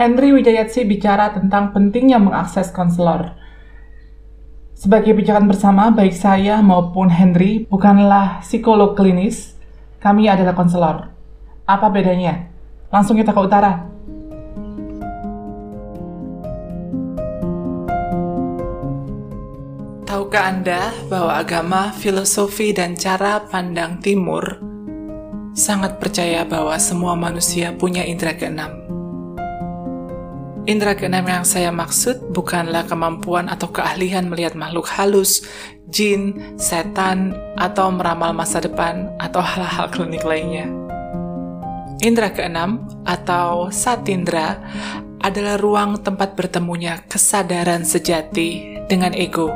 Henry Wijayatsi bicara tentang pentingnya mengakses konselor. Sebagai pijakan bersama, baik saya maupun Henry bukanlah psikolog klinis, kami adalah konselor. Apa bedanya? Langsung kita ke utara. Tahukah Anda bahwa agama, filosofi, dan cara pandang timur sangat percaya bahwa semua manusia punya indera keenam? Indra keenam yang saya maksud bukanlah kemampuan atau keahlian melihat makhluk halus, jin, setan, atau meramal masa depan, atau hal-hal klinik lainnya. Indra keenam atau satindra adalah ruang tempat bertemunya kesadaran sejati dengan ego.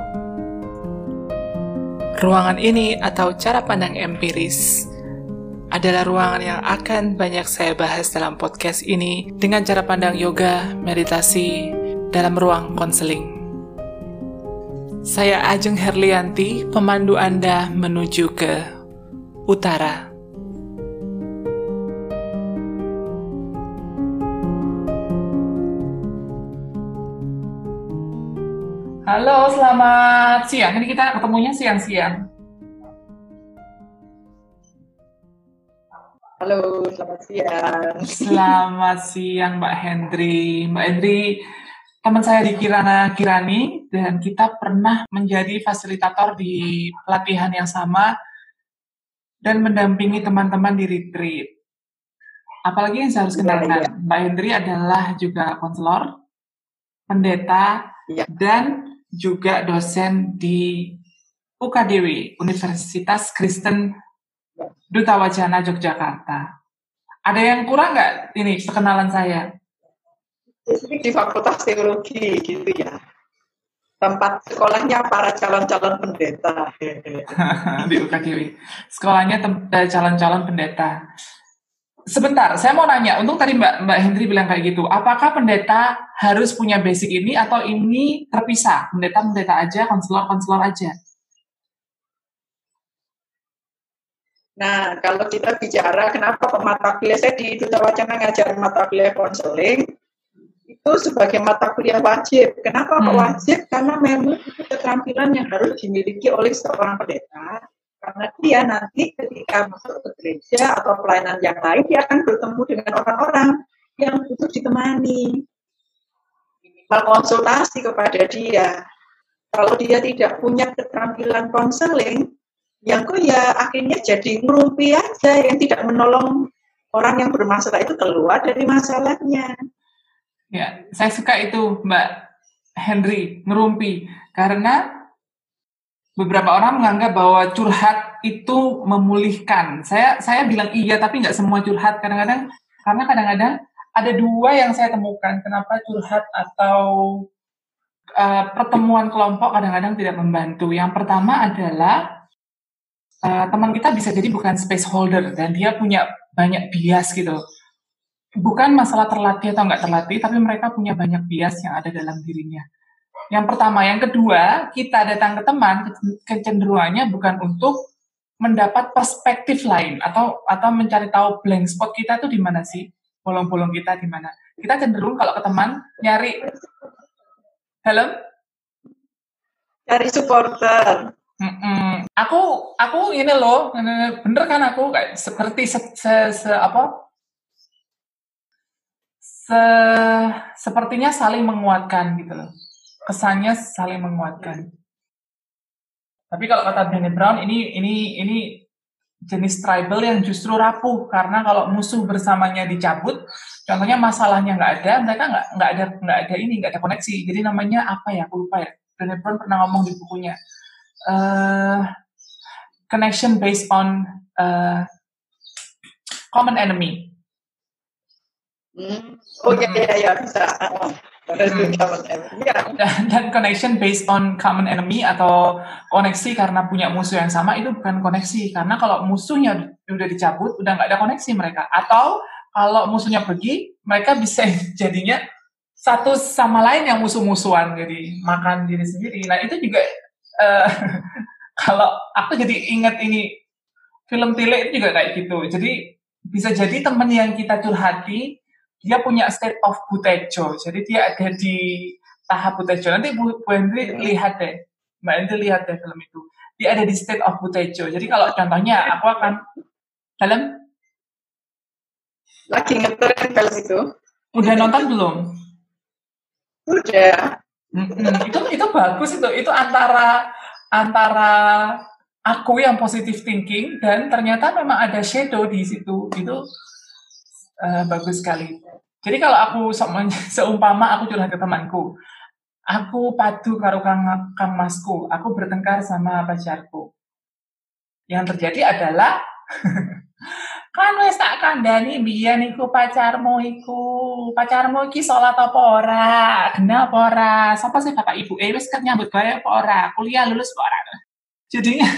Ruangan ini atau cara pandang empiris adalah ruangan yang akan banyak saya bahas dalam podcast ini dengan cara pandang yoga, meditasi, dalam ruang konseling. Saya Ajeng Herlianti, pemandu Anda menuju ke utara. Halo, selamat siang. Ini kita ketemunya siang-siang. Halo, selamat siang. Selamat siang Mbak Hendri. Mbak Hendri, teman saya di Kirana Kirani, dan kita pernah menjadi fasilitator di pelatihan yang sama dan mendampingi teman-teman di retreat. Apalagi yang saya harus kenalkan, ya, ya. Mbak Hendri adalah juga konselor, pendeta, ya. dan juga dosen di UKDW, Universitas Kristen Duta Wacana Yogyakarta. Ada yang kurang nggak ini perkenalan saya? Di Fakultas Teologi gitu ya. Tempat sekolahnya para calon-calon pendeta. di UKDW. Sekolahnya eh, calon-calon pendeta. Sebentar, saya mau nanya. Untuk tadi Mbak Mbak Hendri bilang kayak gitu. Apakah pendeta harus punya basic ini atau ini terpisah? Pendeta-pendeta aja, konselor-konselor aja? Nah, kalau kita bicara kenapa mata kuliah saya di Duta Wacana ngajar mata kuliah konseling, itu sebagai mata kuliah wajib. Kenapa hmm. wajib? Karena memang itu keterampilan yang harus dimiliki oleh seorang pendeta. Karena dia nanti ketika masuk ke gereja atau pelayanan yang lain, dia akan bertemu dengan orang-orang yang butuh ditemani. Minimal konsultasi kepada dia. Kalau dia tidak punya keterampilan konseling, yang kok ya akhirnya jadi ngerumpi aja yang tidak menolong orang yang bermasalah itu keluar dari masalahnya. Ya, saya suka itu Mbak Henry ngerumpi karena beberapa orang menganggap bahwa curhat itu memulihkan. Saya saya bilang iya tapi nggak semua curhat kadang-kadang karena kadang-kadang ada dua yang saya temukan kenapa curhat atau uh, pertemuan kelompok kadang-kadang tidak membantu. Yang pertama adalah uh, teman kita bisa jadi bukan space holder dan dia punya banyak bias gitu. Bukan masalah terlatih atau nggak terlatih, tapi mereka punya banyak bias yang ada dalam dirinya. Yang pertama, yang kedua, kita datang ke teman kecenderungannya bukan untuk mendapat perspektif lain atau atau mencari tahu blank spot kita tuh di mana sih, bolong-bolong kita di mana. Kita cenderung kalau ke teman nyari, halo, cari supporter. Mm-mm. Aku aku ini loh, bener kan aku kayak seperti se, se, se apa? Se, sepertinya saling menguatkan gitu loh. Kesannya saling menguatkan. Tapi kalau kata Brené Brown ini ini ini jenis tribal yang justru rapuh karena kalau musuh bersamanya dicabut, contohnya masalahnya nggak ada, mereka nggak nggak ada nggak ada ini nggak ada koneksi. Jadi namanya apa ya? Aku lupa ya. Brené Brown pernah ngomong di bukunya uh, connection based on uh, common enemy. Hmm. Oh ya ya ya bisa. Hmm. Dan, dan connection based on common enemy atau koneksi karena punya musuh yang sama itu bukan koneksi karena kalau musuhnya udah dicabut udah nggak ada koneksi mereka atau kalau musuhnya pergi mereka bisa jadinya satu sama lain yang musuh-musuhan jadi makan diri sendiri nah itu juga uh, kalau aku jadi ingat ini film Tile itu juga kayak gitu. Jadi bisa jadi teman yang kita curhati dia punya state of butejo. Jadi dia ada di tahap butejo. Nanti Bu, Bu Hendri lihat deh, Mbak Hendri lihat deh film itu. Dia ada di state of butejo. Jadi kalau contohnya aku akan film lagi ngetren film itu. Udah nonton belum? Udah. Itu itu bagus itu. Itu antara antara aku yang positive thinking dan ternyata memang ada shadow di situ. Itu uh, bagus sekali. Jadi kalau aku seumpama aku curhat ke temanku, aku padu karo kang, kang masku, aku bertengkar sama pacarku. Yang terjadi adalah kan wis tak kandhani biyen iku pacarmu iku. Pacarmu iki salat apa ora? Kena apa ora? Sapa sih bapak ibu eh wis nyambut gawe apa ora? Kuliah lulus apa ora? Jadinya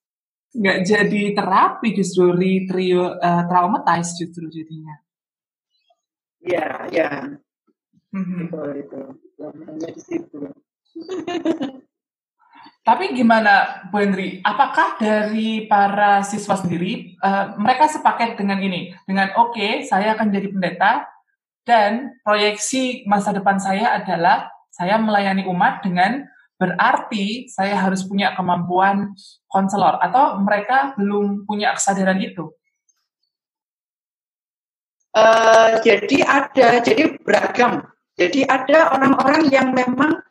nggak jadi terapi justru re trio uh, traumatize justru jadinya. Iya iya. Mm-hmm. itu itu di situ Tapi gimana Bu Hendri, apakah dari para siswa sendiri, uh, mereka sepaket dengan ini? Dengan oke, okay, saya akan jadi pendeta, dan proyeksi masa depan saya adalah saya melayani umat dengan berarti saya harus punya kemampuan konselor, atau mereka belum punya kesadaran itu? Uh, jadi ada, jadi beragam. Jadi ada orang-orang yang memang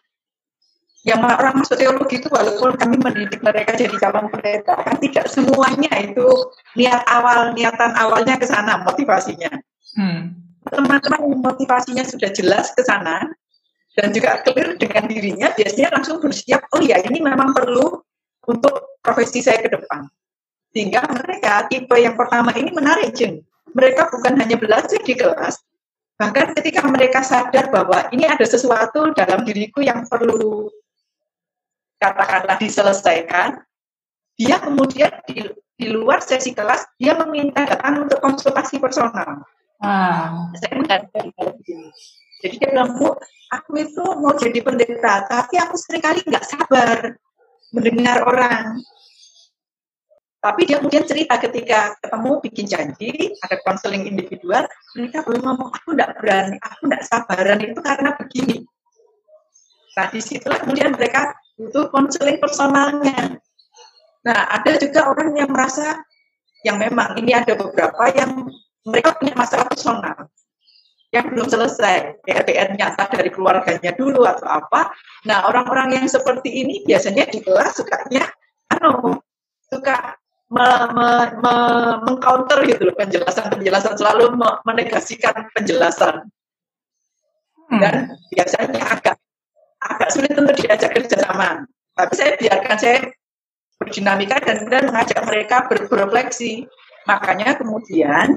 yang orang masuk teologi itu walaupun kami mendidik mereka jadi calon pendeta kan tidak semuanya itu niat awal niatan awalnya ke sana motivasinya. Hmm. teman-teman motivasinya sudah jelas ke sana dan juga clear dengan dirinya biasanya langsung bersiap oh ya ini memang perlu untuk profesi saya ke depan. Sehingga mereka tipe yang pertama ini menarik Jeng mereka bukan hanya belajar di kelas bahkan ketika mereka sadar bahwa ini ada sesuatu dalam diriku yang perlu katakanlah diselesaikan, dia kemudian di, di luar sesi kelas dia meminta datang untuk konsultasi personal. Ah. Saya menghargai Jadi dia bilang, Bu, aku itu mau jadi pendeta, tapi aku sering kali nggak sabar mendengar orang. Tapi dia kemudian cerita ketika ketemu bikin janji, ada konseling individual, mereka belum ngomong, aku nggak berani, aku nggak sabaran itu karena begini. Nah, di situlah kemudian mereka butuh konseling personalnya. Nah, ada juga orang yang merasa yang memang ini ada beberapa yang mereka punya masalah personal yang belum selesai, PR nyata dari keluarganya dulu atau apa. Nah, orang-orang yang seperti ini biasanya di kelas sukanya, anu, suka me, me, me, mengcounter gitu loh penjelasan-penjelasan selalu menegasikan penjelasan hmm. dan biasanya agak agak sulit untuk diajak kerjasama. Tapi saya biarkan saya berdinamika dan kemudian mengajak mereka berrefleksi. Makanya kemudian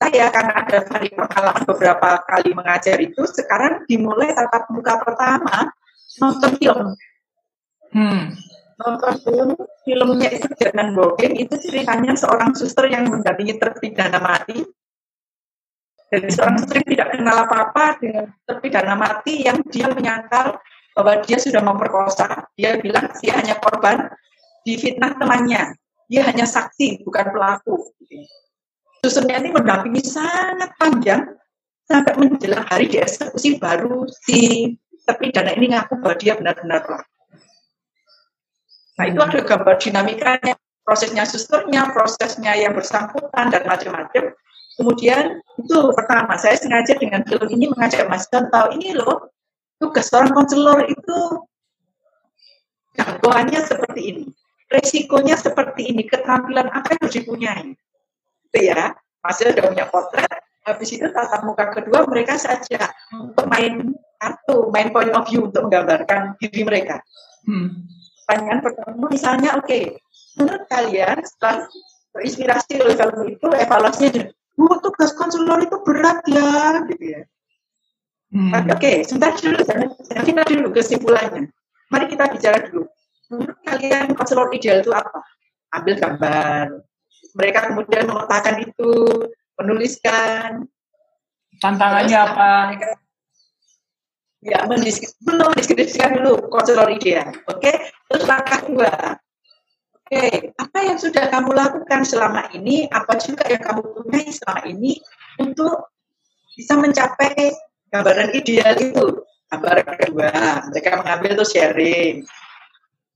saya karena ada hari pengalaman beberapa kali mengajar itu, sekarang dimulai tatap muka pertama nonton film. Hmm. Nonton film, filmnya itu Jerman Bogen, itu ceritanya seorang suster yang mendampingi terpidana mati dari seorang istri tidak kenal apa-apa dengan terpidana mati yang dia menyangkal bahwa dia sudah memperkosa. Dia bilang dia hanya korban difitnah temannya. Dia hanya saksi, bukan pelaku. Susunnya ini mendampingi sangat panjang sampai menjelang hari dieksekusi baru si terpidana ini ngaku bahwa dia benar-benar pelaku. Nah itu ada gambar dinamikanya, prosesnya susternya, prosesnya yang bersangkutan dan macam-macam Kemudian itu pertama, saya sengaja dengan film ini mengajak Mas Don tahu ini loh, tugas seorang konselor itu jangkauannya seperti ini, resikonya seperti ini, keterampilan apa yang harus dipunyai. Itu ya, masih sudah punya potret, habis itu tatap muka kedua mereka saja untuk main kartu, main point of view untuk menggambarkan diri mereka. Hmm. Pertanyaan pertama misalnya, oke, okay, menurut kalian setelah terinspirasi oleh film itu, evaluasinya bu tugas konselor itu berat ya gitu ya. Hmm. oke okay, sebentar dulu jangan, kita dulu kesimpulannya. Mari kita bicara dulu. Menurut kalian konselor ideal itu apa? Ambil gambar. Mereka kemudian meletakkan itu menuliskan. Tantangannya Terus, apa? mereka, ya mendeskripsikan dulu konselor ideal oke? Okay? terus langkah dua Oke, apa yang sudah kamu lakukan selama ini, apa juga yang kamu punya selama ini untuk bisa mencapai gambaran ideal itu. Gambaran kedua, mereka mengambil itu sharing.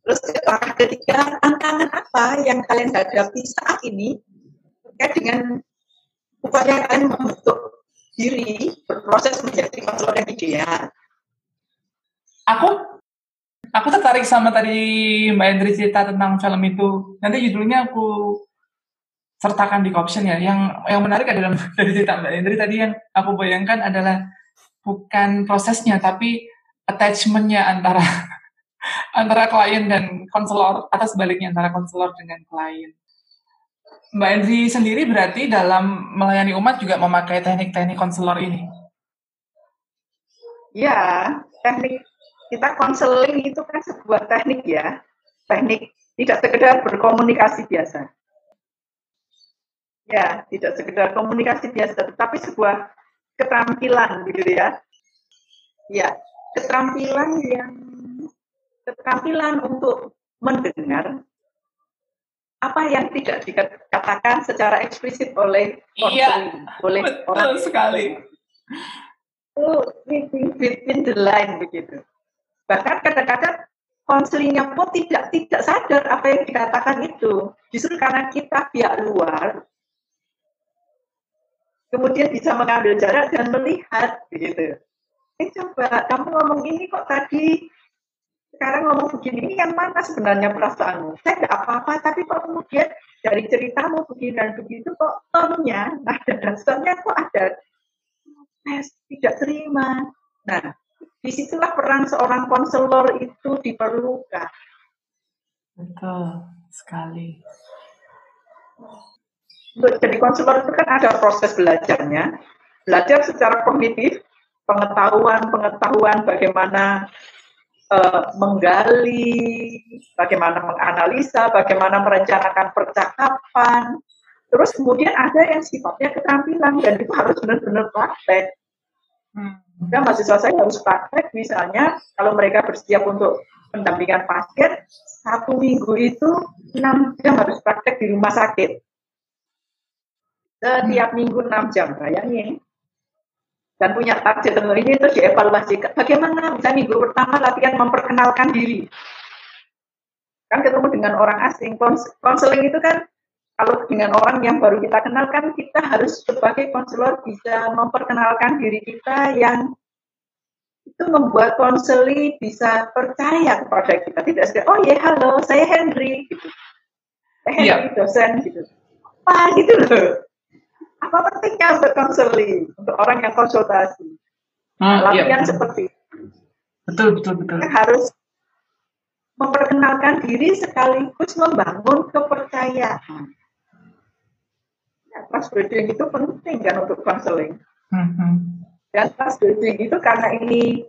Terus langkah ketiga, tantangan apa yang kalian hadapi saat ini terkait dengan upaya kalian membentuk diri berproses menjadi konselor yang ideal. Aku aku tertarik sama tadi Mbak Endri cerita tentang film itu. Nanti judulnya aku sertakan di caption ya. Yang yang menarik adalah dari cerita Mbak Endri tadi yang aku bayangkan adalah bukan prosesnya tapi attachmentnya antara antara klien dan konselor atau sebaliknya antara konselor dengan klien. Mbak Endri sendiri berarti dalam melayani umat juga memakai teknik-teknik konselor ini? Ya, teknik kita konseling itu kan sebuah teknik ya, teknik tidak sekedar berkomunikasi biasa. Ya, tidak sekedar komunikasi biasa, tetapi sebuah keterampilan gitu ya. Ya, keterampilan yang keterampilan untuk mendengar apa yang tidak dikatakan secara eksplisit oleh iya, oleh betul orang sekali. Itu reading between the line begitu. Bahkan kadang-kadang konselingnya pun tidak tidak sadar apa yang dikatakan itu. Justru karena kita pihak luar, kemudian bisa mengambil jarak dan melihat begitu. Eh coba kamu ngomong ini kok tadi sekarang ngomong begini, ini yang mana sebenarnya perasaanmu? Saya tidak apa-apa, tapi kok kemudian dari ceritamu begini dan begitu, kok tonnya, nah dasarnya kok ada tes tidak terima. Nah, di situlah peran seorang konselor itu diperlukan. Betul sekali. Untuk jadi konselor itu kan ada proses belajarnya. Belajar secara kognitif, pengetahuan-pengetahuan bagaimana uh, menggali, bagaimana menganalisa, bagaimana merencanakan percakapan. Terus kemudian ada yang sifatnya keterampilan dan itu harus benar-benar praktek. Hmm. Dan mahasiswa saya harus praktek, misalnya kalau mereka bersiap untuk pendampingan pasien, satu minggu itu enam jam harus praktek di rumah sakit. Setiap minggu enam jam, bayangin. Dan punya target tertentu ini terus dievaluasi bagaimana? Bisa minggu pertama latihan memperkenalkan diri. Kan ketemu dengan orang asing. Konseling itu kan kalau dengan orang yang baru kita kenal kan kita harus sebagai konselor bisa memperkenalkan diri kita yang itu membuat konseli bisa percaya kepada kita. Tidak sekedar oh ya halo saya Henry gitu. Saya Henry yeah. dosen gitu. Apa? gitu loh. Apa pentingnya untuk konseling untuk orang yang konsultasi. Hmm, latihan iya. seperti itu. betul betul betul. Kita harus memperkenalkan diri sekaligus membangun kepercayaan. ya, trust building itu penting kan untuk konseling hmm, hmm. dan trust building itu karena ini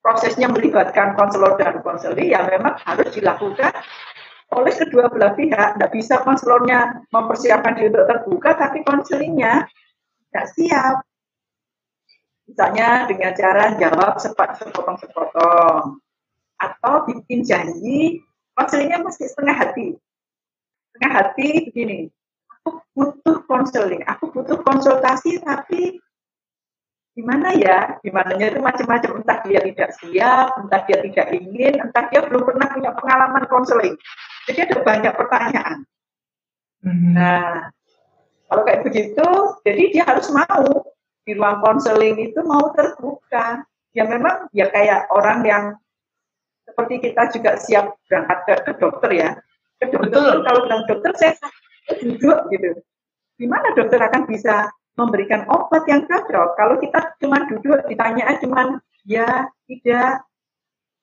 prosesnya melibatkan konselor dan konseli ya memang harus dilakukan oleh kedua belah pihak. Tidak bisa konselornya mempersiapkan diri untuk terbuka, tapi konselingnya tidak siap. Misalnya dengan cara jawab sepat sepotong-sepotong. Atau bikin janji, konselingnya mesti setengah hati. Setengah hati begini, aku butuh konseling, aku butuh konsultasi, tapi gimana ya? Gimana itu macam-macam. Entah dia tidak siap, entah dia tidak ingin, entah dia belum pernah punya pengalaman konseling. Jadi ada banyak pertanyaan. Mm-hmm. Nah, kalau kayak begitu, jadi dia harus mau di ruang konseling itu mau terbuka. Ya memang ya kayak orang yang seperti kita juga siap berangkat ke, ke dokter ya. Ke dokter Betul. kalau bilang dokter saya duduk gitu. Gimana dokter akan bisa memberikan obat yang cocok kalau kita cuma duduk ditanya cuma ya tidak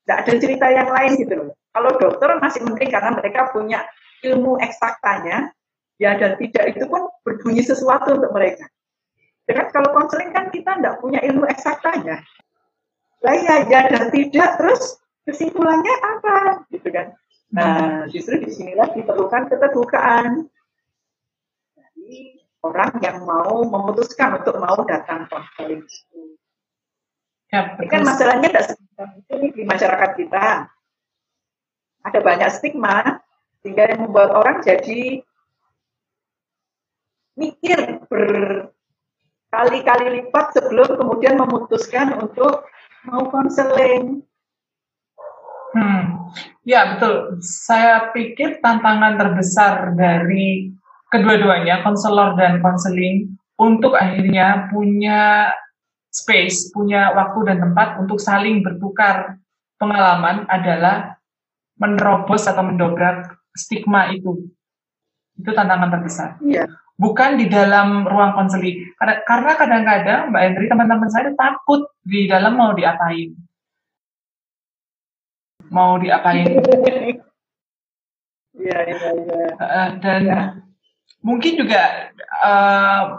tidak ada cerita yang lain gitu loh. Kalau dokter masih mending karena mereka punya ilmu eksaktanya, ya dan tidak itu pun berbunyi sesuatu untuk mereka. Dengan kalau konseling kan kita tidak punya ilmu eksaktanya. Lah ya, ya dan tidak, terus kesimpulannya apa? Gitu kan. Nah, justru di sinilah diperlukan keterbukaan. Orang yang mau memutuskan untuk mau datang konseling itu. Ya, Ini kan masalahnya tidak sebentar itu di masyarakat kita ada banyak stigma sehingga yang membuat orang jadi mikir berkali berkali-kali lipat sebelum kemudian memutuskan untuk mau konseling. Hmm, ya betul. Saya pikir tantangan terbesar dari kedua-duanya, konselor dan konseling, untuk akhirnya punya space, punya waktu dan tempat untuk saling bertukar pengalaman adalah menerobos atau mendobrak stigma itu. Itu tantangan terbesar. Iya. Bukan di dalam ruang konseling. Karena kadang-kadang Mbak Hendri, teman-teman saya takut di dalam mau diapain. Mau diapain. Iya, iya, iya. Dan ya. Mungkin juga uh,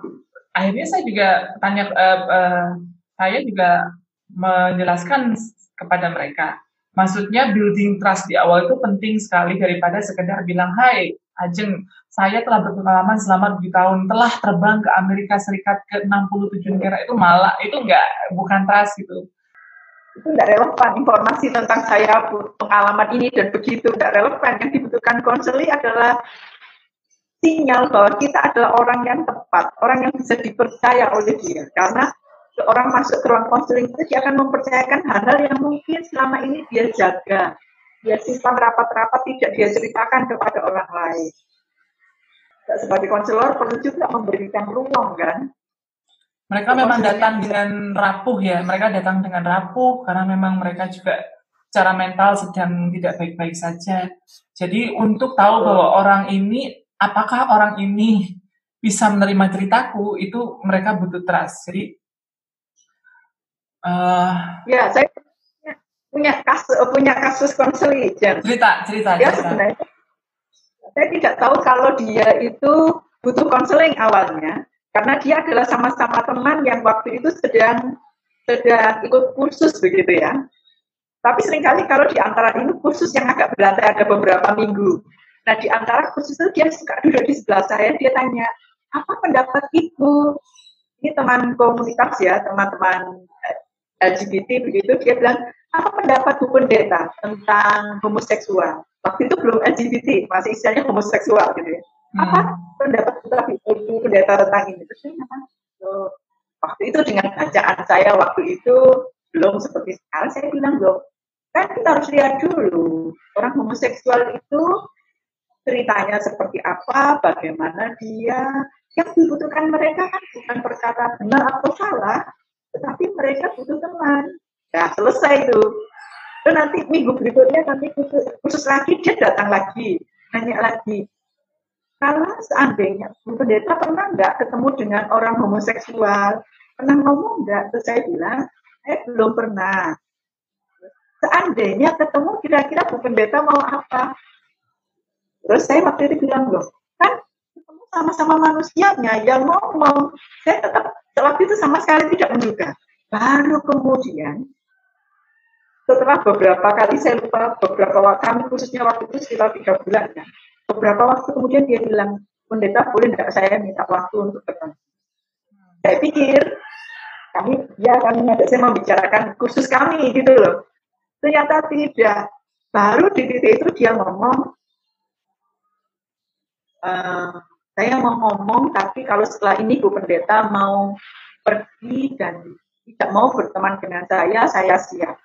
akhirnya saya juga tanya, uh, uh, saya juga menjelaskan kepada mereka. Maksudnya building trust di awal itu penting sekali daripada sekedar bilang, hai Ajeng, saya telah berpengalaman selama 7 tahun, telah terbang ke Amerika Serikat ke 67 negara, itu malah, itu enggak, bukan trust gitu. Itu enggak relevan, informasi tentang saya, pengalaman ini dan begitu, enggak relevan. Yang dibutuhkan konseling adalah sinyal bahwa kita adalah orang yang tepat, orang yang bisa dipercaya oleh dia. Karena orang masuk ke ruang konseling itu dia akan mempercayakan hal-hal yang mungkin selama ini dia jaga dia simpan rapat-rapat tidak dia ceritakan kepada orang lain. Sebagai konselor perlu juga memberikan ruang kan. Mereka memang datang dengan rapuh ya, mereka datang dengan rapuh karena memang mereka juga secara mental sedang tidak baik-baik saja. Jadi untuk tahu bahwa orang ini, apakah orang ini bisa menerima ceritaku, itu mereka butuh trust. Jadi, uh, ya saya punya kasus punya kasus konseling. Cerita, cerita, ya, Sebenarnya, saya tidak tahu kalau dia itu butuh konseling awalnya karena dia adalah sama-sama teman yang waktu itu sedang sedang ikut kursus begitu ya. Tapi sering kali kalau di antara ini kursus yang agak berantai ada beberapa minggu. Nah di antara kursus itu dia suka duduk di sebelah saya, dia tanya, apa pendapat ibu? Ini teman komunitas ya, teman-teman eh, LGBT begitu, dia bilang, apa pendapat Bu Pendeta tentang homoseksual? Waktu itu belum LGBT, masih istilahnya homoseksual gitu ya. Hmm. Apa pendapat Bu Pendeta tentang ini? Terus saya waktu itu dengan bacaan saya waktu itu belum seperti sekarang, saya bilang loh, kan kita harus lihat dulu orang homoseksual itu ceritanya seperti apa, bagaimana dia, yang dibutuhkan mereka kan bukan perkara benar atau salah, tetapi mereka butuh teman, Nah, selesai itu. Dan nanti minggu berikutnya nanti khusus, khusus lagi dia datang lagi, nanya lagi. Kalau seandainya Bu Pendeta pernah nggak ketemu dengan orang homoseksual? Pernah ngomong nggak? Terus saya bilang, saya belum pernah. Seandainya ketemu kira-kira Bu Pendeta mau apa? Terus saya waktu itu bilang, loh, kan ketemu sama-sama manusianya yang ngomong. Saya tetap waktu itu sama sekali tidak menduga. Baru kemudian setelah beberapa kali saya lupa beberapa waktu kami khususnya waktu itu sekitar tiga bulan ya beberapa waktu kemudian dia bilang pendeta boleh tidak saya minta waktu untuk ketemu saya pikir kami ya kami ngajak saya membicarakan kursus kami gitu loh ternyata tidak baru di titik itu dia ngomong saya mau ngomong tapi kalau setelah ini Bu Pendeta mau pergi dan tidak mau berteman dengan saya saya siap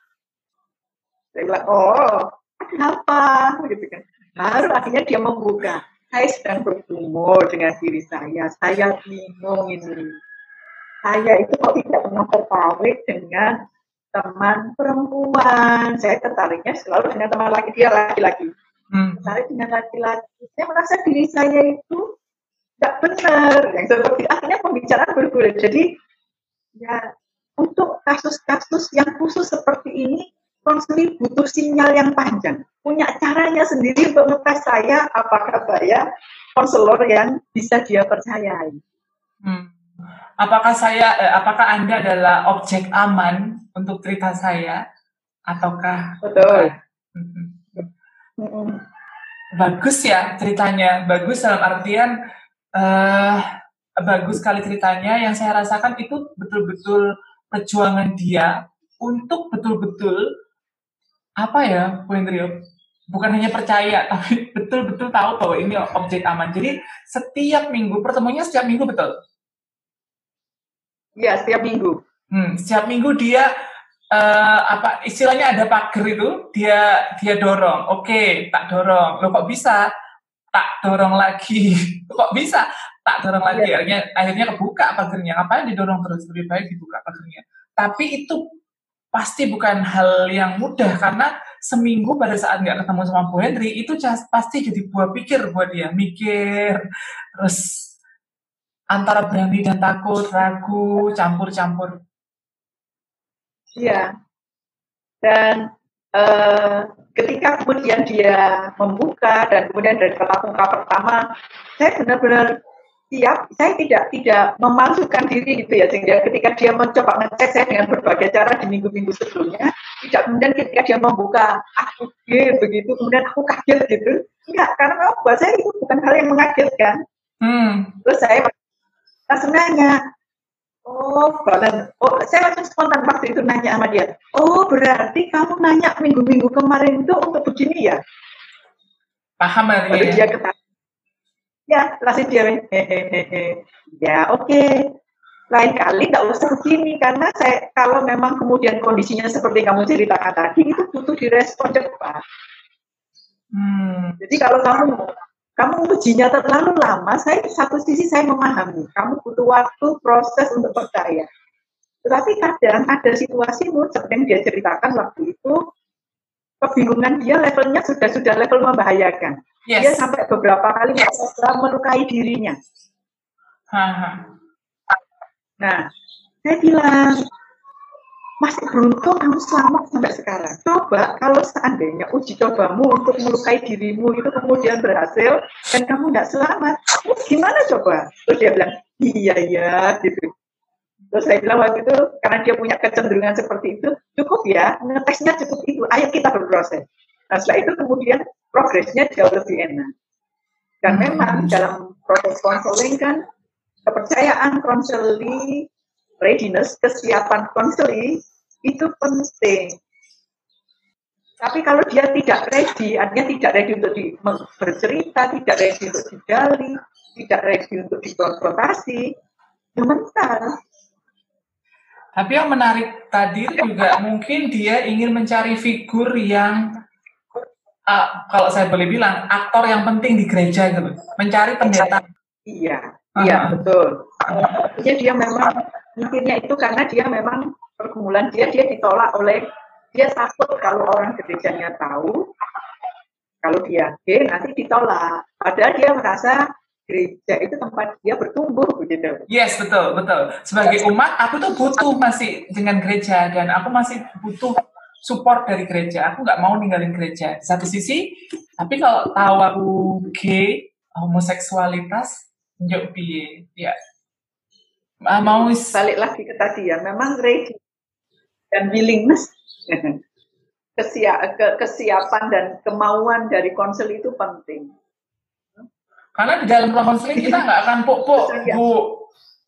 saya bilang, oh, kenapa? Gitu kan. Baru akhirnya dia membuka. Saya sedang bergumul dengan diri saya. Saya bingung ini. Saya itu kok tidak pernah tertarik dengan teman perempuan. Saya tertariknya selalu dengan teman laki dia laki-laki. Hmm. Tertarik dengan laki-laki. Saya merasa diri saya itu tidak benar. Yang seperti akhirnya pembicaraan bergulir. Jadi ya untuk kasus-kasus yang khusus seperti ini konseling butuh sinyal yang panjang, punya caranya sendiri untuk ngetes saya apakah saya konselor yang bisa dia percayai. Hmm. Apakah saya, eh, apakah anda adalah objek aman untuk cerita saya, ataukah? Betul. Hmm. Bagus ya ceritanya, bagus dalam artian uh, bagus sekali ceritanya. Yang saya rasakan itu betul-betul perjuangan dia untuk betul-betul apa ya Bu Hendrio bukan hanya percaya tapi betul-betul tahu bahwa ini objek aman. Jadi setiap minggu pertemuannya setiap minggu betul? Iya, setiap minggu. Hmm, setiap minggu dia uh, apa istilahnya ada pagar itu dia dia dorong. Oke, okay, tak dorong. Lo kok bisa? Tak dorong lagi. kok bisa? Tak dorong lagi. Ya. Akhirnya akhirnya kebuka pagarnya. Ngapain didorong terus? Lebih baik dibuka pagarnya. Tapi itu pasti bukan hal yang mudah karena seminggu pada saat nggak ketemu sama Bu Henry itu pasti jadi buah pikir buat dia mikir terus antara berani dan takut ragu campur-campur Iya. Dan uh, ketika kemudian dia membuka dan kemudian dari tatap muka pertama, saya benar-benar siap. Saya tidak tidak memalsukan diri gitu ya sehingga ketika dia mencoba ngecek saya dengan berbagai cara di minggu-minggu sebelumnya, tidak kemudian ketika dia membuka aku G begitu kemudian aku kaget gitu. Enggak, karena buat saya itu bukan hal yang mengagetkan. Hmm. Terus saya langsung nanya, Oh, balan. Oh, saya langsung spontan waktu itu nanya sama dia. Oh, berarti kamu nanya minggu-minggu kemarin itu untuk begini ya? Paham Lalu ya? dia ketawa. Ya, langsung dia hehehe. Ya, oke. Okay. Lain kali nggak usah begini karena saya kalau memang kemudian kondisinya seperti kamu ceritakan tadi itu butuh direspon cepat. Hmm. Jadi kalau kamu kamu ujinya terlalu lama, saya satu sisi saya memahami, kamu butuh waktu proses untuk percaya. Tetapi kadang ada situasi seperti yang dia ceritakan waktu itu, kebingungan dia levelnya sudah sudah level membahayakan. Yes. Dia sampai beberapa kali melukai dirinya. Nah, saya bilang, masih beruntung kamu selamat sampai sekarang. Coba kalau seandainya uji cobamu untuk melukai dirimu itu kemudian berhasil dan kamu nggak selamat, terus gimana coba? Terus dia bilang, iya ya, gitu. Terus saya bilang waktu itu karena dia punya kecenderungan seperti itu, cukup ya, ngetesnya cukup itu, ayo kita berproses. Nah setelah itu kemudian progresnya jauh lebih enak. Dan memang dalam proses konseling kan kepercayaan konseli readiness, kesiapan konseli itu penting. Tapi kalau dia tidak ready, artinya tidak ready untuk di, bercerita, tidak ready untuk digali, tidak ready untuk dikonfrontasi, ya mental. Tapi yang menarik tadi juga mungkin dia ingin mencari figur yang uh, kalau saya boleh bilang aktor yang penting di gereja gitu, mencari pendeta. Iya, uh-huh. iya betul. Jadi dia memang mikirnya itu karena dia memang pergumulan dia dia ditolak oleh dia takut kalau orang gerejanya tahu kalau dia gay nanti ditolak. Padahal dia merasa gereja itu tempat dia bertumbuh begitu. Yes betul betul. Sebagai umat aku tuh butuh masih dengan gereja dan aku masih butuh support dari gereja. Aku nggak mau ninggalin gereja. Satu sisi tapi kalau tahu aku gay homoseksualitas njok ya mau balik lagi ke tadi ya memang ready dan willingness kesia ke, kesiapan dan kemauan dari konsel itu penting. Karena di dalam konseling kita nggak akan pok-pok, Bu.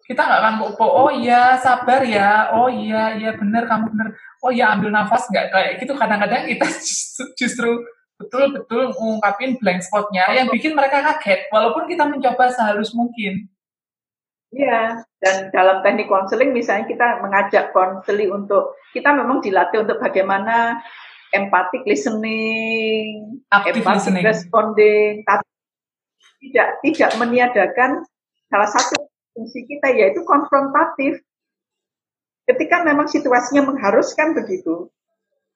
Kita nggak akan pok-pok, oh iya sabar ya, oh iya, iya benar kamu benar, oh iya ambil nafas nggak kayak gitu. Kadang-kadang kita justru betul-betul mengungkapin blank spotnya yang bikin mereka kaget, walaupun kita mencoba sehalus mungkin. Iya, dan dalam teknik konseling misalnya kita mengajak konseli untuk kita memang dilatih untuk bagaimana empatik listening, empatik listening. responding, tapi tidak tidak meniadakan salah satu fungsi kita yaitu konfrontatif. Ketika memang situasinya mengharuskan begitu,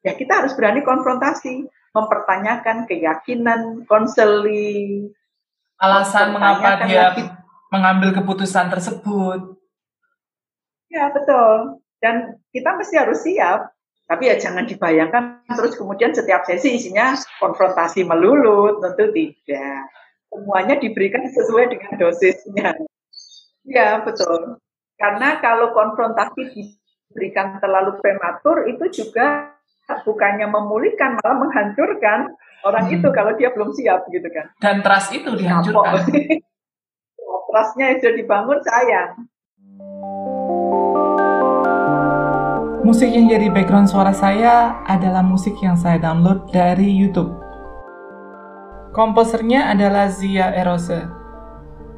ya kita harus berani konfrontasi, mempertanyakan keyakinan konseli, alasan mengapa dia mengambil keputusan tersebut. Ya, betul. Dan kita mesti harus siap. Tapi ya jangan dibayangkan terus kemudian setiap sesi isinya konfrontasi melulu, tentu tidak. Semuanya diberikan sesuai dengan dosisnya. Ya, betul. Karena kalau konfrontasi diberikan terlalu prematur, itu juga bukannya memulihkan, malah menghancurkan orang hmm. itu kalau dia belum siap gitu kan. Dan trust itu dihancurkan. trustnya sudah dibangun sayang. Musik yang jadi background suara saya adalah musik yang saya download dari YouTube. Komposernya adalah Zia Erose.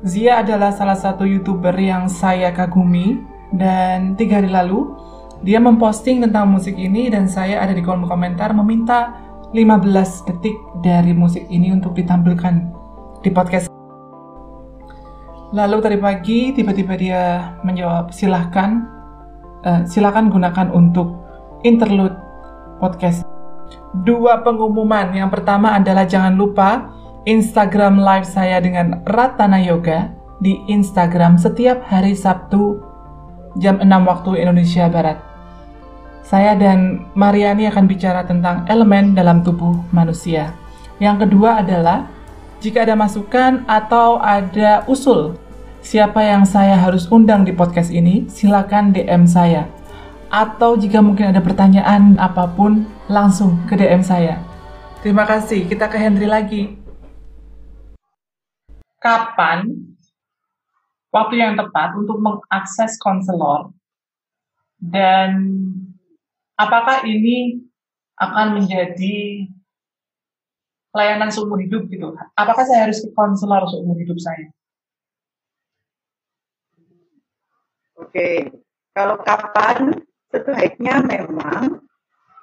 Zia adalah salah satu YouTuber yang saya kagumi Dan tiga hari lalu, dia memposting tentang musik ini dan saya ada di kolom komentar meminta 15 detik dari musik ini untuk ditampilkan di podcast. Lalu tadi pagi tiba-tiba dia menjawab silahkan, uh, silahkan gunakan untuk interlude podcast. Dua pengumuman, yang pertama adalah jangan lupa Instagram live saya dengan Ratana Yoga di Instagram setiap hari Sabtu jam 6 waktu Indonesia Barat. Saya dan Mariani akan bicara tentang elemen dalam tubuh manusia. Yang kedua adalah jika ada masukan atau ada usul siapa yang saya harus undang di podcast ini, silakan DM saya. Atau jika mungkin ada pertanyaan apa pun, langsung ke DM saya. Terima kasih, kita ke Henry lagi. Kapan waktu yang tepat untuk mengakses konselor dan apakah ini akan menjadi layanan seumur hidup gitu? Apakah saya harus ke konselor seumur hidup saya? Oke, kalau kapan sebaiknya memang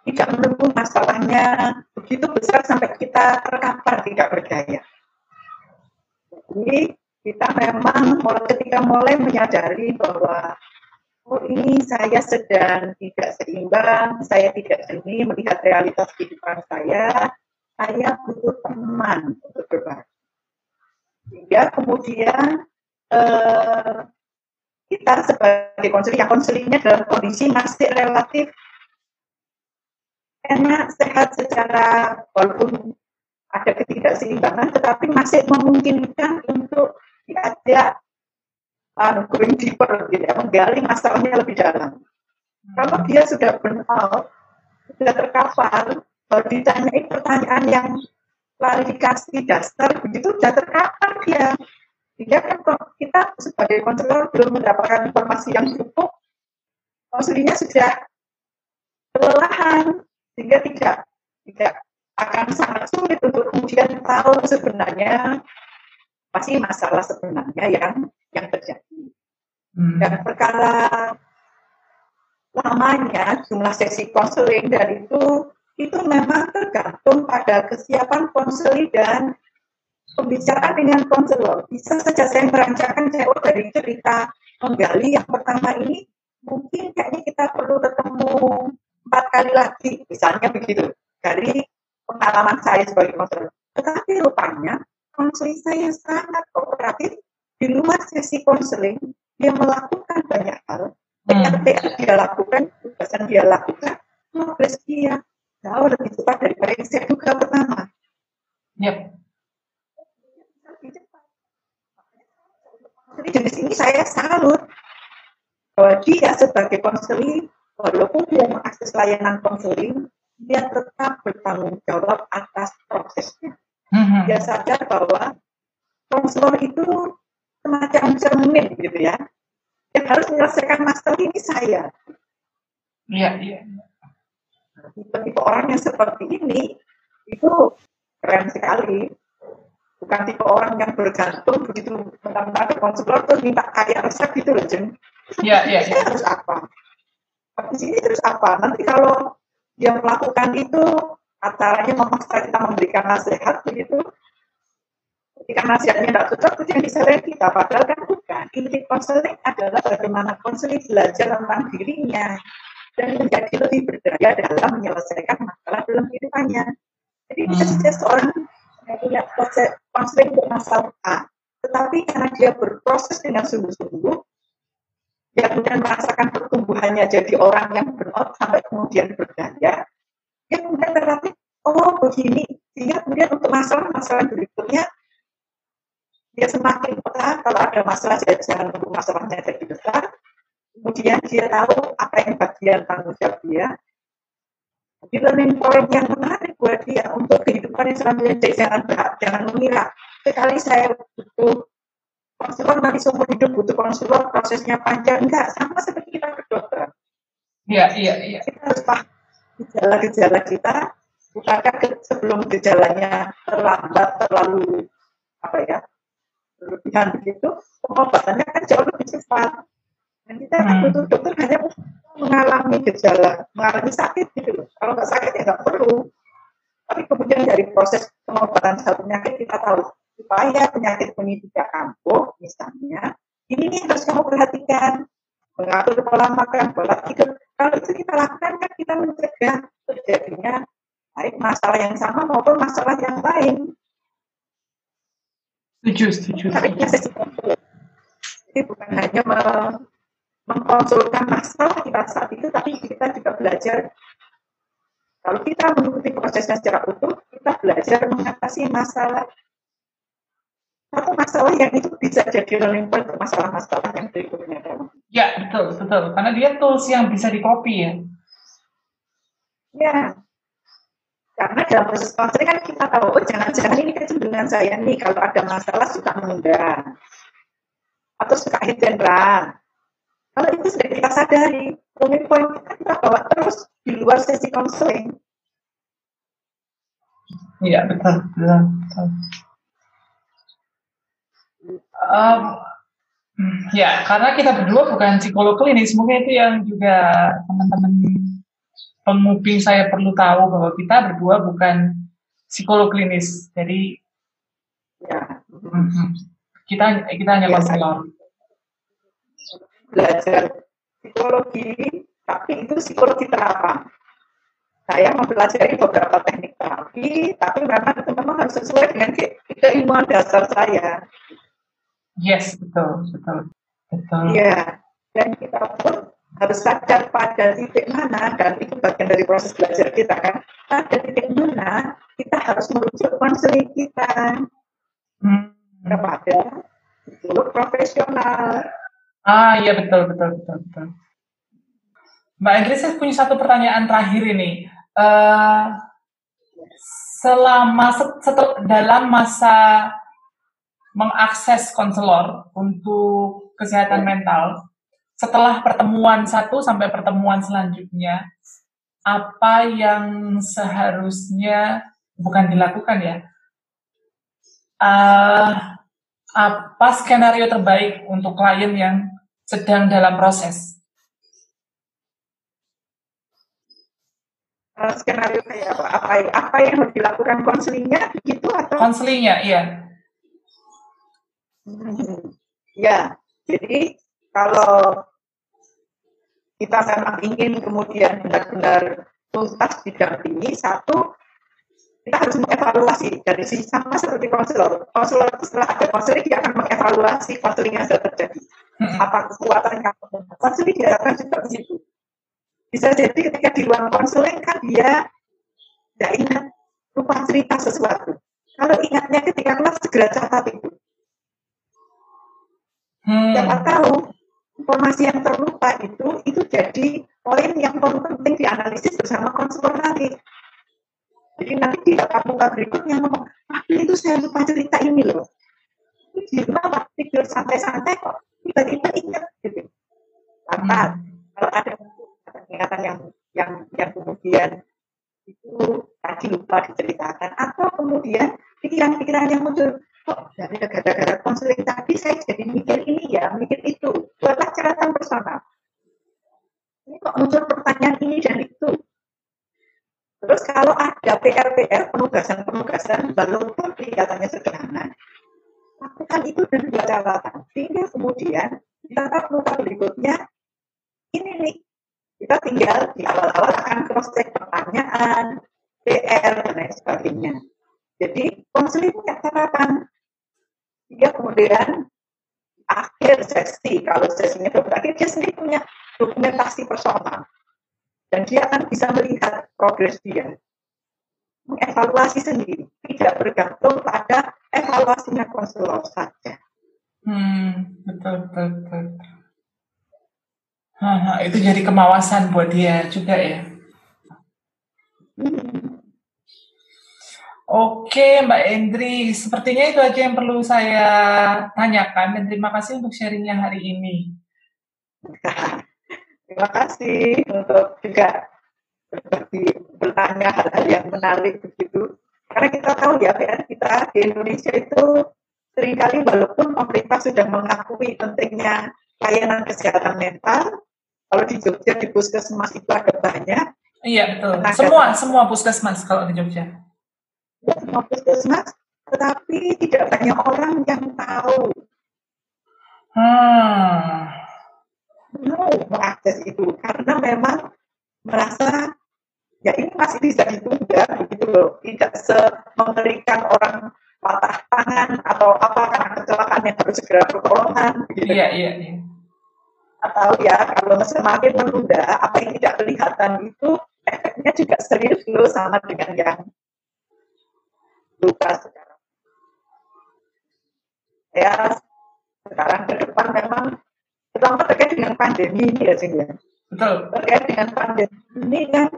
tidak menunggu masalahnya begitu besar sampai kita terkapar tidak berdaya. Jadi kita memang ketika mulai menyadari bahwa oh ini saya sedang tidak seimbang, saya tidak jernih melihat realitas kehidupan saya, saya butuh teman untuk berbagi. Sehingga kemudian eh, kita sebagai konseling, yang konselingnya dalam kondisi masih relatif enak, sehat secara walaupun ada ketidakseimbangan, tetapi masih memungkinkan untuk diajak uh, going deeper, gitu ya, menggali masalahnya lebih dalam. Kalau dia sudah burn out, sudah terkapar, kalau ditanyai pertanyaan yang klarifikasi dasar, begitu sudah terkapar dia. Sehingga kan kita sebagai konselor belum mendapatkan informasi yang cukup, konselingnya sudah kelelahan, sehingga tidak tidak akan sangat sulit untuk kemudian tahu sebenarnya pasti masalah sebenarnya yang yang terjadi. Hmm. Dan perkara lamanya jumlah sesi konseling dan itu itu memang tergantung pada kesiapan konseling dan pembicaraan dengan konselor. Bisa saja saya merancangkan saya dari cerita menggali yang pertama ini mungkin kayaknya kita perlu ketemu empat kali lagi, misalnya begitu dari pengalaman saya sebagai konselor. Tetapi rupanya konseling saya sangat kooperatif di luar sesi konseling dia melakukan banyak hal hmm. dia lakukan tugasan dia lakukan progres dia jauh lebih cepat daripada yang saya duga pertama yep. Jadi jenis ini saya salut bahwa dia sebagai konseling walaupun dia mengakses layanan konseling dia tetap bertanggung jawab atas prosesnya hmm Dia sadar bahwa konselor itu semacam cermin gitu ya. Yang harus menyelesaikan masalah ini saya. Iya, iya. Tipe-tipe orang yang seperti ini itu keren sekali. Bukan tipe orang yang bergantung begitu tentang ke konselor terus minta kayak resep gitu loh, Jen. Iya, iya, iya. harus apa? Habis ini terus apa? Nanti kalau dia melakukan itu acaranya memaksa kita memberikan nasihat begitu ketika nasihatnya tidak cocok itu yang disalahin kita padahal kan bukan inti konseling adalah bagaimana konseling belajar tentang dirinya dan menjadi lebih berdaya dalam menyelesaikan masalah dalam kehidupannya jadi bisa hmm. saja seorang yang punya proses konseling untuk masalah A tetapi karena dia berproses dengan sungguh-sungguh dia kemudian merasakan pertumbuhannya jadi orang yang burnout sampai kemudian berdaya dia kemudian relatif oh begini. Sehingga kemudian untuk masalah-masalah berikutnya dia semakin peka kalau ada masalah dia jangan untuk masalahnya jadi besar kemudian dia tahu apa yang bagian tanggung jawab dia learning point yang menarik buat dia untuk kehidupan yang selanjutnya jangan jangan mengira. Sekali saya butuh konselor nanti seumur hidup butuh konselor prosesnya panjang. Enggak sama seperti kita ke dokter. Iya iya iya. Kita harus paham gejala-gejala kita bukankah sebelum gejalanya terlambat terlalu apa ya berlebihan begitu pengobatannya kan jauh lebih cepat. Dan kita kan Hmm. butuh dokter hanya mengalami gejala, mengalami sakit gitu loh. Kalau nggak sakit ya nggak perlu. Tapi kemudian dari proses pengobatan satu penyakit kita tahu supaya penyakit ini tidak kambuh misalnya, ini nih harus kamu perhatikan mengatur pola makan, pola tidur. Kalau itu kita lakukan kan kita mencegah terjadinya baik masalah yang sama maupun masalah yang lain. Setuju, setuju. Sesi konsul. Jadi bukan hanya me- mengkonsulkan masalah kita saat itu, tapi kita juga belajar. Kalau kita mengikuti prosesnya secara utuh, kita belajar mengatasi masalah. Satu masalah yang itu bisa jadi learning point untuk masalah-masalah yang berikutnya. Ya, betul, betul. Karena dia tools yang bisa di-copy ya. Ya, karena dalam proses konseling kan kita tahu, oh jangan-jangan ini kecenderungan saya nih, kalau ada masalah suka menunda. Atau suka hit and run. Kalau itu sudah kita sadari, learning point kita kita bawa terus di luar sesi konseling. Iya, betul, betul, betul. Um, ya, karena kita berdua bukan psikolog klinis, mungkin itu yang juga teman-teman penguping saya perlu tahu bahwa kita berdua bukan psikolog klinis. Jadi Ya, mhm, kita kita hanya Ya, konselor. Belajar psikologi, tapi itu psikologi terapan. Saya mempelajari beberapa teknik terapi, tapi memang itu memang harus sesuai dengan ke- keilmuan dasar saya. Yes, betul, betul, betul. Iya, dan kita pun harus sadar pada titik mana, dan itu bagian dari proses belajar kita kan, pada titik mana kita harus merujuk konseling kita Hmm. kepada psikolog profesional. Ah, iya betul, betul, betul, betul. Mbak Indri, saya punya satu pertanyaan terakhir ini. Eh, selama set- setel- dalam masa mengakses konselor untuk kesehatan mental, setelah pertemuan satu sampai pertemuan selanjutnya, apa yang seharusnya bukan dilakukan ya? Eh, apa skenario terbaik untuk klien yang sedang dalam proses? Eh, skenario kayak apa? Apa, apa yang harus dilakukan konselingnya begitu atau? Konselingnya, iya. Hmm, Ya, jadi kalau kita memang ingin kemudian benar-benar tuntas didampingi, satu kita harus mengevaluasi dari sisi sama seperti konselor. Konselor itu setelah ada konseling dia akan mengevaluasi konseling yang sudah terjadi. Mm-mm. Apa kekuatannya? Konseling diharapkan juga di situ. Bisa jadi ketika di ruang konseling kan dia tidak ingat lupa cerita sesuatu. Kalau ingatnya ketika kelas segera catat itu. Hmm. Tahu informasi yang terlupa itu itu jadi poin yang paling penting dianalisis bersama konselor nanti. Jadi nanti di tatap berikutnya ngomong, tapi itu saya lupa cerita ini loh. Ini di rumah waktu tidur santai-santai kok tiba-tiba ingat gitu. Lantas, kalau ada ingatan yang yang yang kemudian itu tadi lupa diceritakan atau kemudian pikiran-pikiran yang muncul kok dari gara-gara konseling tadi saya jadi mikir ini ya mikir itu buatlah catatan personal ini kok muncul pertanyaan ini dan itu terus kalau ada PR-PR penugasan-penugasan walaupun kelihatannya sederhana lakukan itu dan dua catatan sehingga kemudian di tatap berikutnya ini nih kita tinggal di awal-awal akan cross check pertanyaan, PR dan lain sebagainya. Jadi konseling punya catatan. Dia kemudian akhir sesi, kalau sesinya berakhir, dia sendiri punya dokumentasi personal. Dan dia akan bisa melihat progres dia. Mengevaluasi sendiri, tidak bergantung pada evaluasinya konselor saja. Hmm, betul, betul, betul. Haha, itu jadi kemawasan buat dia juga ya. Hmm. Oke, Mbak Endri, sepertinya itu aja yang perlu saya tanyakan dan terima kasih untuk sharingnya hari ini. Terima kasih untuk juga berbagi bertanya hal-hal yang menarik begitu. Karena kita tahu ya PR kita di Indonesia itu sering kali walaupun pemerintah sudah mengakui pentingnya layanan kesehatan mental. Kalau di Jogja di puskesmas itu ada banyak. Iya betul. Semua semua puskesmas kalau di Jogja. Ya, semua puskesmas, tetapi tidak banyak orang yang tahu. Hmm. Mau mengakses itu karena memang merasa ya ini masih bisa ditunda begitu loh. Tidak semengerikan orang patah tangan atau apa karena kecelakaan yang harus segera pertolongan gitu. iya iya. Iya atau ya kalau semakin menunda apa yang tidak kelihatan itu efeknya juga serius loh sama dengan yang luka sekarang. Ya sekarang ke depan memang terutama terkait dengan pandemi ini ya sih betul. Terkait dengan pandemi ini kan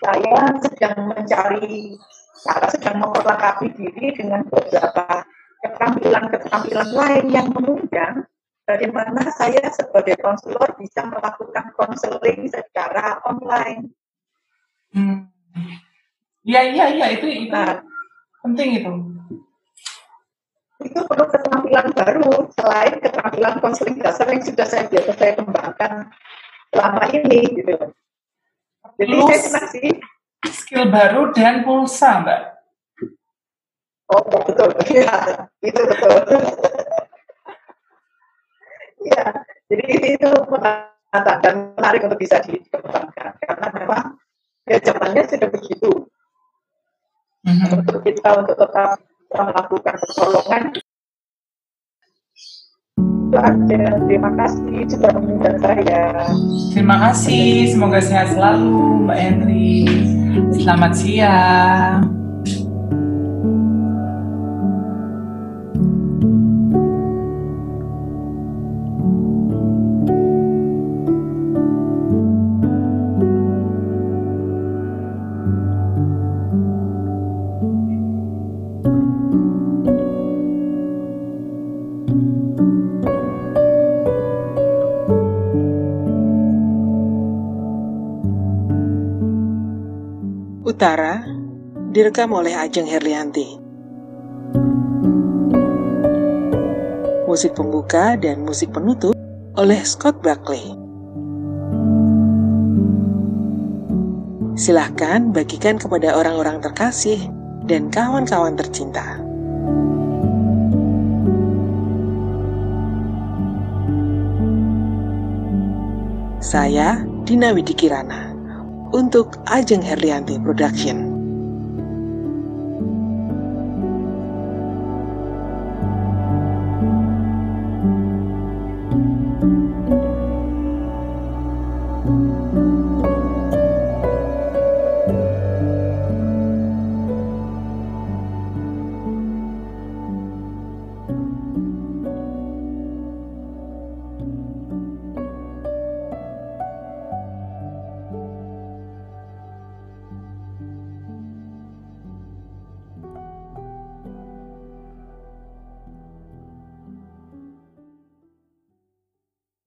saya sedang mencari cara sedang memperlengkapi diri dengan beberapa keterampilan-keterampilan lain yang menunjang bagaimana saya sebagai konselor bisa melakukan konseling secara online. Hmm. Ya, iya, iya, itu, itu nah, penting itu. Itu perlu keterampilan baru selain keterampilan konseling dasar yang sudah saya biasa saya kembangkan selama ini gitu. Jadi Plus, saya masih skill baru dan pulsa, Mbak. Oh, betul. Ya, itu betul. ya, jadi itu menantang dan menarik untuk bisa dikembangkan karena memang ya zamannya sudah begitu. Mm-hmm. Untuk kita untuk tetap melakukan pertolongan terima kasih sudah mengundang saya. Terima kasih, semoga sehat selalu Mbak Henry. Selamat siang. Utara direkam oleh Ajeng Herlianti. Musik pembuka dan musik penutup oleh Scott Buckley. Silahkan bagikan kepada orang-orang terkasih dan kawan-kawan tercinta. Saya Dina Widikirana untuk Ajeng Herlianti Production.